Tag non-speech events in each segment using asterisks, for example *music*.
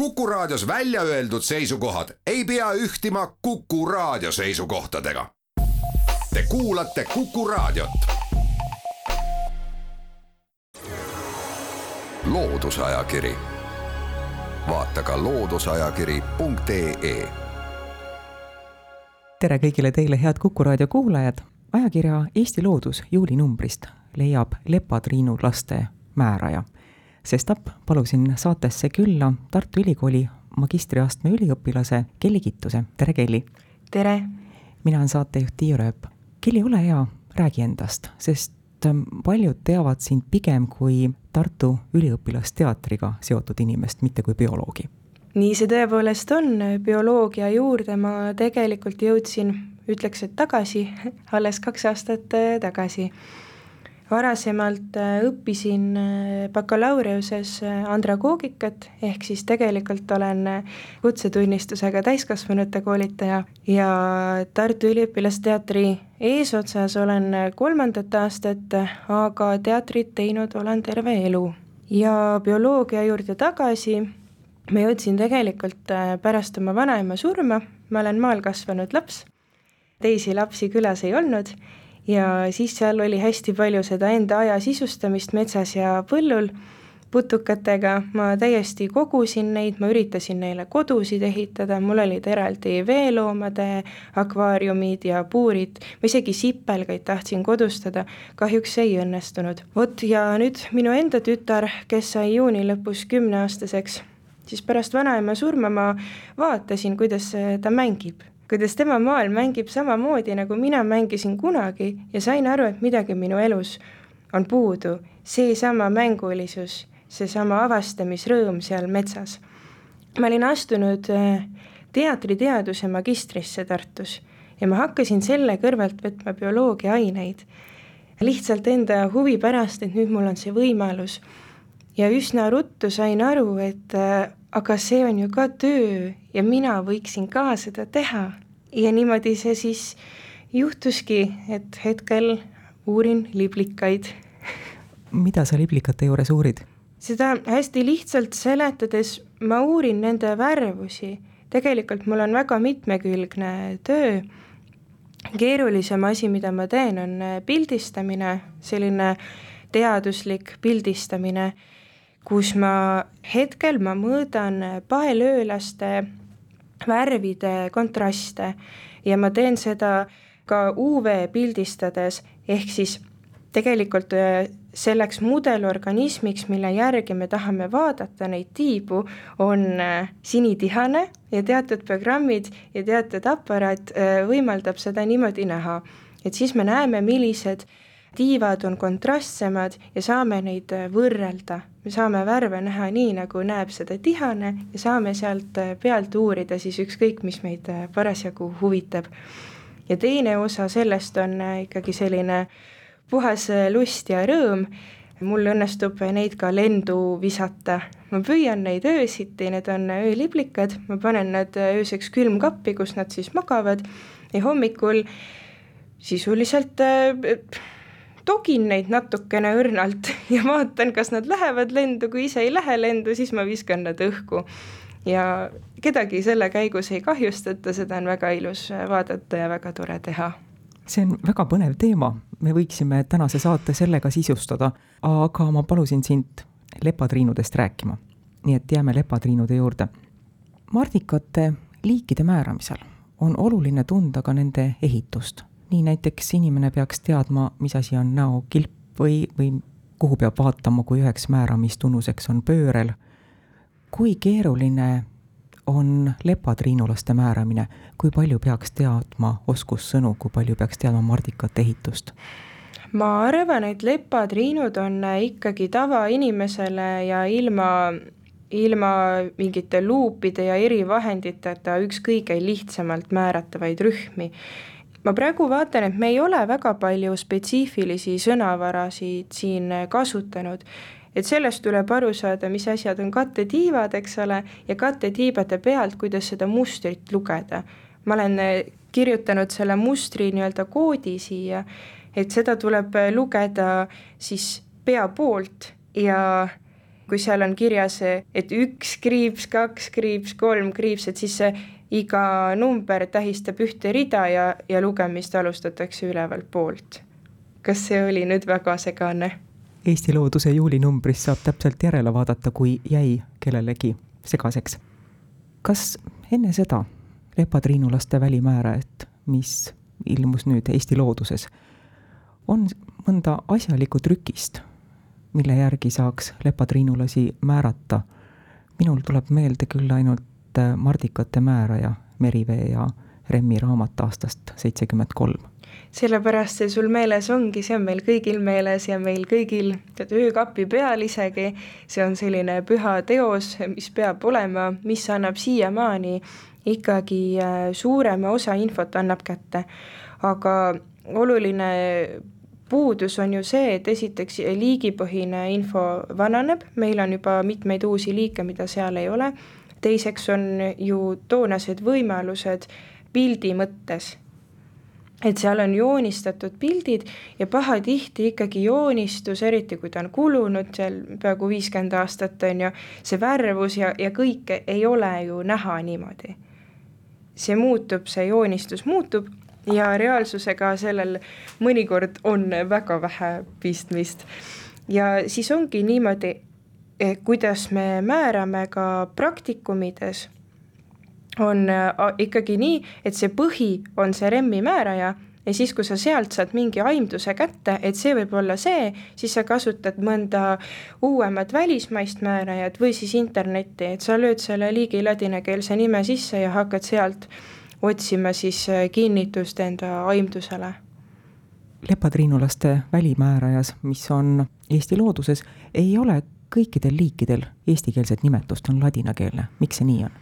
Kuku Raadios välja öeldud seisukohad ei pea ühtima Kuku Raadio seisukohtadega. Te kuulate Kuku Raadiot. loodusajakiri, vaata ka looduseajakiri.ee. tere kõigile teile, head Kuku Raadio kuulajad. ajakirja Eesti Loodus juulinumbrist leiab Lepatriinu laste määraja sestap palusin saatesse külla Tartu Ülikooli magistriastme üliõpilase Kelly Kittuse, tere Kelly! tere! mina olen saatejuht Tiia Rööp. Kelly, ole hea, räägi endast, sest ähm, paljud teavad sind pigem kui Tartu Üliõpilasteatriga seotud inimest, mitte kui bioloogi. nii see tõepoolest on, bioloogia juurde ma tegelikult jõudsin, ütleks, et tagasi, *laughs* alles kaks aastat äh, tagasi varasemalt äh, õppisin äh, bakalaureusses äh, andragoogikat, ehk siis tegelikult olen kutsetunnistusega täiskasvanute koolitaja ja Tartu Üliõpilasteatri eesotsas olen kolmandat aastat, aga teatrit teinud olen terve elu. ja bioloogia juurde tagasi, ma jõudsin tegelikult pärast oma vanaema surma, ma olen maal kasvanud laps, teisi lapsi külas ei olnud ja siis seal oli hästi palju seda enda aja sisustamist metsas ja põllul putukatega, ma täiesti kogusin neid, ma üritasin neile kodusid ehitada, mul olid eraldi veeloomade akvaariumid ja puurid, ma isegi sipelgaid tahtsin kodustada, kahjuks ei õnnestunud. vot ja nüüd minu enda tütar, kes sai juuni lõpus kümneaastaseks, siis pärast vanaema surma ma vaatasin, kuidas ta mängib kuidas tema maal mängib samamoodi, nagu mina mängisin kunagi ja sain aru, et midagi minu elus on puudu, seesama mängulisus, seesama avastamisrõõm seal metsas. ma olin astunud äh, teatriteaduse magistrisse Tartus ja ma hakkasin selle kõrvalt võtma bioloogiaaineid. lihtsalt enda huvi pärast, et nüüd mul on see võimalus. Ja üsna ruttu sain aru, et äh, aga see on ju ka töö ja mina võiksin ka seda teha. ja niimoodi see siis juhtuski, et hetkel uurin liblikaid. mida sa liblikate juures uurid? seda hästi lihtsalt seletades, ma uurin nende värvusi, tegelikult mul on väga mitmekülgne töö, keerulisem asi, mida ma teen, on pildistamine, selline teaduslik pildistamine kus ma hetkel ma mõõdan paelöölaste värvide kontraste ja ma teen seda ka UV pildistades, ehk siis tegelikult äh, selleks mudelorganismiks, mille järgi me tahame vaadata neid tiibu, on äh, sinitihane ja teatud programmid ja teatud aparaat äh, võimaldab seda niimoodi näha. et siis me näeme, millised tiivad on kontrastsemad ja saame neid võrrelda me saame värve näha nii, nagu näeb seda tihane ja saame sealt äh, pealt uurida siis ükskõik, mis meid äh, parasjagu huvitab. ja teine osa sellest on äh, ikkagi selline puhas lust ja rõõm, mul õnnestub neid ka lendu visata, ma püüan neid öösiti, need on ööliblikad, ma panen nad ööseks külmkappi, kus nad siis magavad. Ja hommikul sisuliselt äh, togin neid natukene õrnalt *laughs* ja vaatan, kas nad lähevad lendu, kui ise ei lähe lendu, siis ma viskan nad õhku. ja kedagi selle käigus ei kahjustata, seda on väga ilus vaadata ja väga tore teha. see on väga põnev teema, me võiksime tänase saate sellega sisustada, aga ma palusin sind lepatriinudest rääkima. nii et jääme lepatriinude juurde. mardikate liikide määramisel on oluline tunda ka nende ehitust nii näiteks inimene peaks teadma, mis asi on näokilp või, või kuhu peab vaatama, kui üheks määramistunnuseks on pöörel. kui keeruline on lepatriinulaste määramine, kui palju peaks teadma oskussõnu, kui palju peaks teadma mardikate ehitust? ma arvan, et lepatriinud on ikkagi tavainimesele ja ilma ilma mingite luupide ja erivahenditeta üks kõige lihtsamalt määratavaid rühmi ma praegu vaatan, et me ei ole väga palju spetsiifilisi sõnavarasid siin kasutanud, et sellest tuleb aru saada, mis asjad on kattetiivad, eks ole, ja kattetiibade pealt, kuidas seda mustrit lugeda. ma olen kirjutanud selle mustri nii-öelda koodi siia, et seda tuleb lugeda siis pea poolt ja kui seal on kirjas, et üks kriips, kaks kriips, kolm kriips, et siis see iga number tähistab ühte rida ja, ja lugemist alustatakse ülevalt poolt. kas see oli nüüd väga segane? Eesti Looduse juulinumbris saab täpselt järele vaadata, kui jäi kellelegi segaseks. kas enne seda lepatriinulaste välimäärajat, mis ilmus nüüd Eesti Looduses, on mõnda asjalikku trükist, mille järgi saaks lepatriinulasi määrata? minul tuleb meelde küll ainult mardikate määraja Merivee ja Remmi raamat aastast seitsekümmend kolm. sellepärast see sul meeles ongi, see on meil kõigil meeles ja meil kõigil, tead, öökapi peal isegi, see on selline püha teos, mis peab olema, mis annab siiamaani ikkagi äh, suurema osa infot annab kätte. aga oluline puudus on ju see, et esiteks liigipõhine info vananeb, meil on juba mitmeid uusi liike, mida seal ei ole, teiseks on ju toonased võimalused pildi mõttes. et seal on joonistatud pildid ja pahatihti ikkagi joonistus, eriti kui ta on kulunud seal peaaegu viiskümmend aastat, on ju, see värvus ja, ja kõike ei ole ju näha niimoodi. see muutub, see joonistus muutub ja reaalsusega sellel mõnikord on väga vähe pistmist. ja siis ongi niimoodi, kuidas me määrame ka praktikumides, on ikkagi nii, et see põhi on see remmi määraja ja siis, kui sa sealt saad mingi aimduse kätte, et see võib olla see, siis sa kasutad mõnda uuemat välismaist määrajat või siis internetti, et sa lööd selle liigi ladinakeelse nime sisse ja hakkad sealt otsima siis kinnitust enda aimdusele. Lepatriinulaste välimäärajas, mis on Eesti looduses, ei ole kõikidel liikidel eestikeelset nimetust on ladinakeelne, miks see nii on?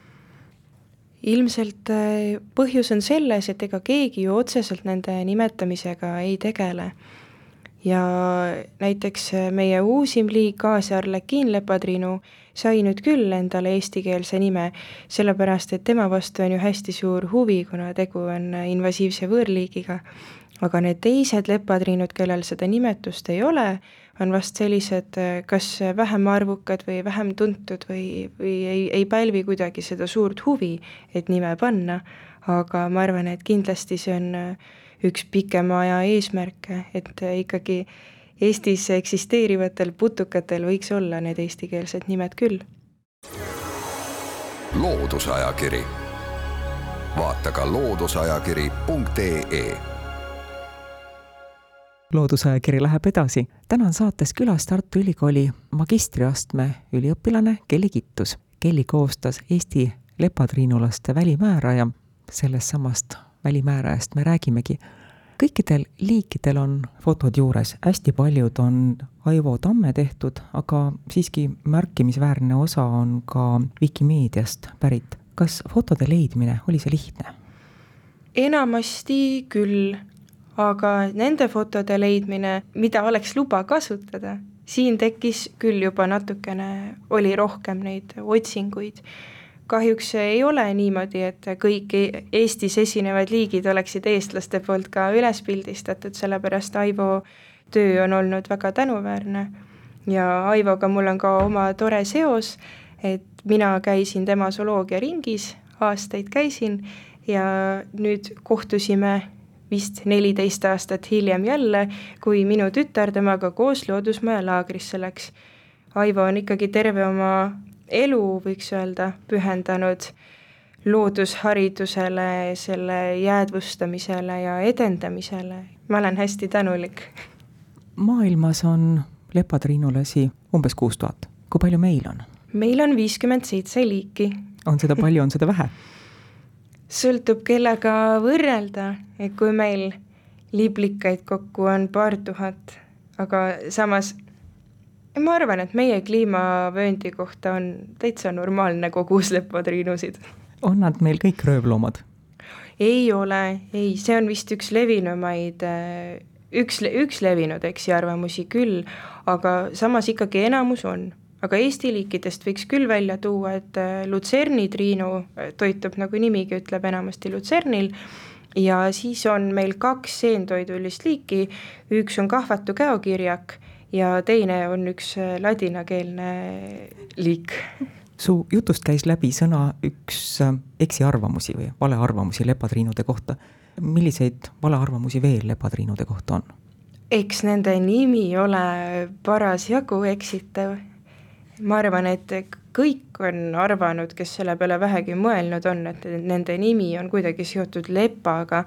ilmselt äh, põhjus on selles, et ega keegi ju otseselt nende nimetamisega ei tegele. ja näiteks äh, meie uusim liik, Aasia-Arlekiin lepatriinu, sai nüüd küll endale eestikeelse nime, sellepärast et tema vastu on ju hästi suur huvi, kuna tegu on äh, invasiivse võõrliigiga. Aga need teised lepatriinud, kellel seda nimetust ei ole, on vast sellised kas vähem arvukad või vähem tuntud või, või ei, ei pälvi kuidagi seda suurt huvi, et nime panna, aga ma arvan, et kindlasti see on üks pikema aja eesmärke, et ikkagi Eestis eksisteerivatel putukatel võiks olla need eestikeelsed nimed küll. loodusajakiri, vaata ka looduseajakiri.ee loodusajakiri läheb edasi. täna on saates külas Tartu Ülikooli magistriastme üliõpilane Kelly Kittus. Kelly koostas Eesti lepatriinulaste välimääraja, sellest samast välimäärajast me räägimegi. kõikidel liikidel on fotod juures, hästi paljud on Aivo Tamme tehtud, aga siiski märkimisväärne osa on ka Vikimeediast pärit. kas fotode leidmine, oli see lihtne? enamasti küll aga nende fotode leidmine, mida oleks luba kasutada, siin tekkis küll juba natukene, oli rohkem neid otsinguid. kahjuks ei ole niimoodi, et kõik e-, Eestis esinevad liigid oleksid eestlaste poolt ka üles pildistatud, sellepärast Aivo töö on olnud väga tänuväärne. ja Aivoga mul on ka oma tore seos, et mina käisin tema zooloogiaringis, aastaid käisin ja nüüd kohtusime vist neliteist aastat hiljem jälle, kui minu tütar temaga koos Loodusmaja laagrisse läks. Aivo on ikkagi terve oma elu, võiks öelda, pühendanud loodusharidusele, selle jäädvustamisele ja edendamisele. ma olen hästi tänulik. maailmas on lepatriinulasi umbes kuus tuhat, kui palju meil on? meil on viiskümmend seitse liiki. on seda palju, on seda vähe? *laughs* sõltub, kellega võrrelda, et kui meil liblikaid kokku on paar tuhat, aga samas ma arvan, et meie kliimavööndi kohta on täitsa normaalne kogus lepatriinusid. on nad meil kõik röövloomad? ei ole, ei, see on vist üks levinumaid, üks, üks levinud eksiarvamusi küll, aga samas ikkagi enamus on aga Eesti liikidest võiks küll välja tuua, et äh, lutserni triinu äh, toitub, nagu nimigi ütleb, enamasti lutsernil, ja siis on meil kaks seentoidulist liiki, üks on kahvatu käokirjak ja teine on üks ladinakeelne liik. su jutust käis läbi sõna üks eksiarvamusi või valearvamusi lepatriinude kohta. milliseid valearvamusi veel lepatriinude kohta on? eks nende nimi ole parasjagu eksitav. Ma arvan, et kõik on arvanud, kes selle peale vähegi mõelnud on, et nende nimi on kuidagi seotud lepaga,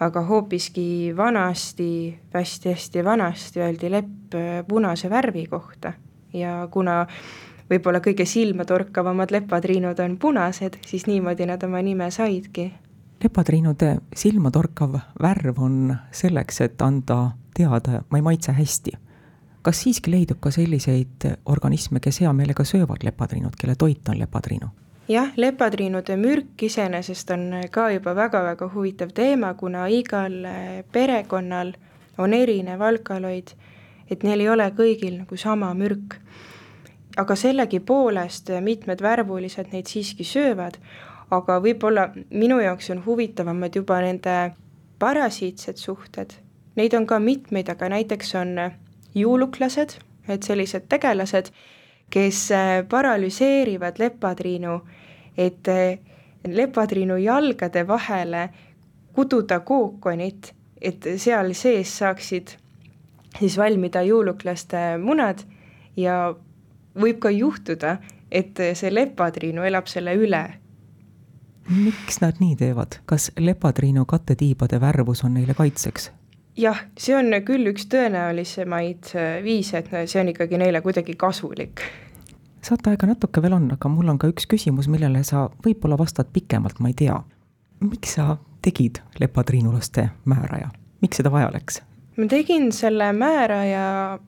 aga hoopiski vanasti hästi,, hästi-hästi vanasti öeldi lepp punase värvi kohta ja kuna võib-olla kõige silmatorkavamad lepatriinud on punased, siis niimoodi nad oma nime saidki. lepatriinude silmatorkav värv on selleks, et anda teada, ma ei maitse hästi. Kas siiski leidub ka selliseid organisme, kes hea meelega söövad lepatriinut, kelle toit on lepatriinu? jah, lepatriinude mürk iseenesest on ka juba väga-väga huvitav teema, kuna igal perekonnal on erinev alkaloid, et neil ei ole kõigil nagu sama mürk. aga sellegipoolest mitmed värvulised neid siiski söövad, aga võib-olla minu jaoks on huvitavamad juba nende parasiitsed suhted Neid on ka mitmeid, aga näiteks on äh, juuluklased, et sellised tegelased, kes äh, paralüseerivad lepatriinu, et äh, lepatriinu jalgade vahele kududa kookonit, et seal sees saaksid siis valmida juuluklaste munad ja võib ka juhtuda, et see lepatriinu elab selle üle. miks nad nii teevad, kas lepatriinu kattetiibade värvus on neile kaitseks? Jah, see on küll üks tõenäolisemaid äh, viise, et see on ikkagi neile kuidagi kasulik. saateaega natuke veel on, aga mul on ka üks küsimus, millele sa võib-olla vastad pikemalt, ma ei tea. miks sa tegid lepatriinulaste määraja, miks seda vaja läks? ma tegin selle määraja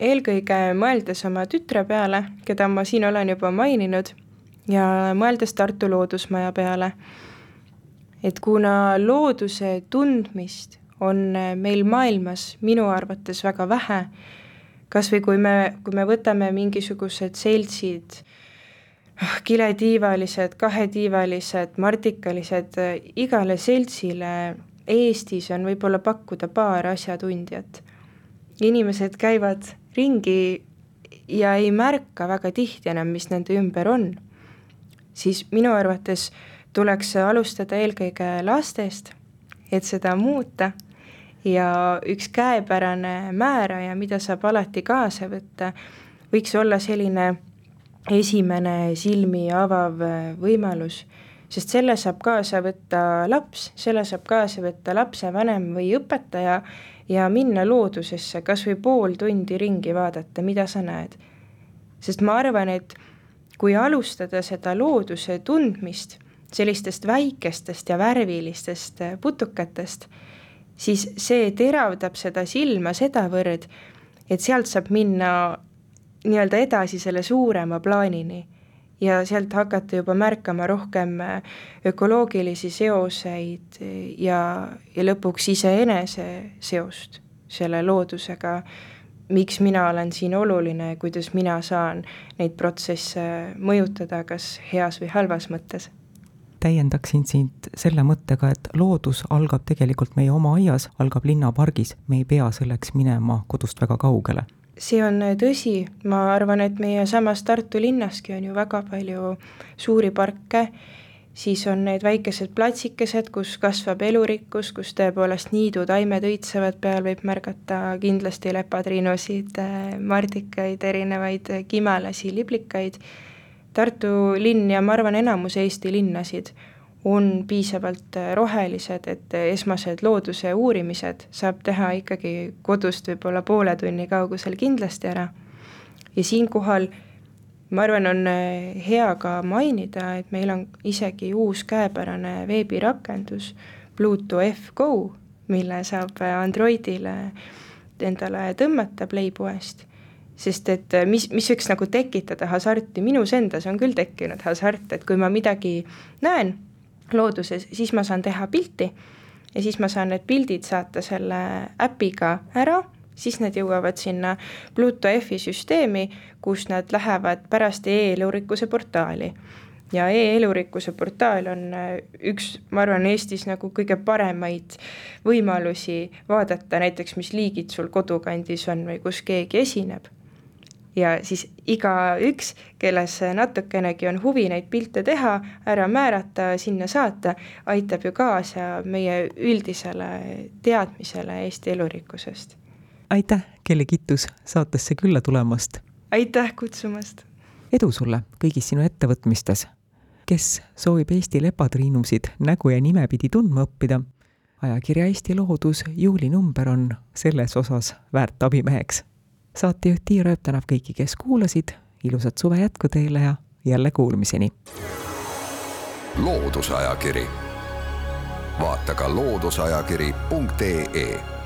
eelkõige mõeldes oma tütre peale, keda ma siin olen juba maininud, ja mõeldes Tartu Loodusmaja peale. et kuna looduse tundmist on äh, meil maailmas minu arvates väga vähe, kas või kui me, kui me võtame mingisugused seltsid, ah, kiletiivalised, kahetiivalised, martikalised, äh, igale seltsile Eestis on võib-olla pakkuda paar asjatundjat. inimesed käivad ringi ja ei märka väga tihti enam, mis nende ümber on. siis minu arvates tuleks alustada eelkõige lastest, et seda muuta ja üks käepärane määraja, mida saab alati kaasa võtta, võiks olla selline esimene silmi avav võimalus, sest selle saab kaasa võtta laps, selle saab kaasa võtta lapsevanem või õpetaja ja minna loodusesse kas või pool tundi ringi vaadata, mida sa näed. sest ma arvan, et kui alustada seda looduse tundmist sellistest väikestest ja värvilistest putukatest, siis see teravdab seda silma sedavõrd, et sealt saab minna nii-öelda edasi selle suurema plaanini ja sealt hakata juba märkama rohkem äh, ökoloogilisi seoseid ja, ja lõpuks iseenese seost selle loodusega, miks mina olen siin oluline ja kuidas mina saan neid protsesse mõjutada, kas heas või halvas mõttes täiendaksin sind selle mõttega, et loodus algab tegelikult meie oma aias, algab linnapargis, me ei pea selleks minema kodust väga kaugele. see on tõsi, ma arvan, et meie samas Tartu linnaski on ju väga palju suuri parke, siis on need väikesed platsikesed, kus kasvab elurikkus, kus tõepoolest niidutaimed õitsevad, peal võib märgata kindlasti lepatriinusid, mardikaid, erinevaid kimelasi, liblikaid Tartu linn ja ma arvan, enamus Eesti linnasid on piisavalt äh, rohelised, et äh, esmased looduse uurimised saab teha ikkagi kodust võib-olla poole tunni kaugusel kindlasti ära. ja siinkohal ma arvan, on äh, hea ka mainida, et meil on isegi uus käepärane veebirakendus Bluetooth F Go, mille saab Androidile endale tõmmata Playpoest sest et äh, mis, mis võiks nagu tekitada hasarti, minus endas on küll tekkinud hasart, et kui ma midagi näen looduses, siis ma saan teha pilti ja siis ma saan need pildid saata selle äpiga ära, siis need jõuavad sinna Pluto F-i süsteemi, kus nad lähevad pärast e-elurikkuse portaali. ja e-elurikkuse portaal on äh, üks, ma arvan, Eestis nagu kõige paremaid võimalusi vaadata näiteks, mis liigid sul kodukandis on või kus keegi esineb. Ja siis igaüks, kelles natukenegi on huvi neid pilte teha, ära määrata, sinna saata, aitab ju kaasa meie üldisele teadmisele Eesti elurikkusest. aitäh, Kelly Kittus, saatesse külla tulemast! aitäh kutsumast! edu sulle kõigis sinu ettevõtmistes kes soovib Eesti lepatriinusid nägu ja nimepidi tundma õppida, ajakirja Eesti Loodus juulinumber on selles osas väärt abimeheks. Saatejuht Tiia Rööp tänab kõiki, kes kuulasid, ilusat suve jätku teile ja jälle kuulmiseni! loodusajakiri, vaata ka looduseajakiri.ee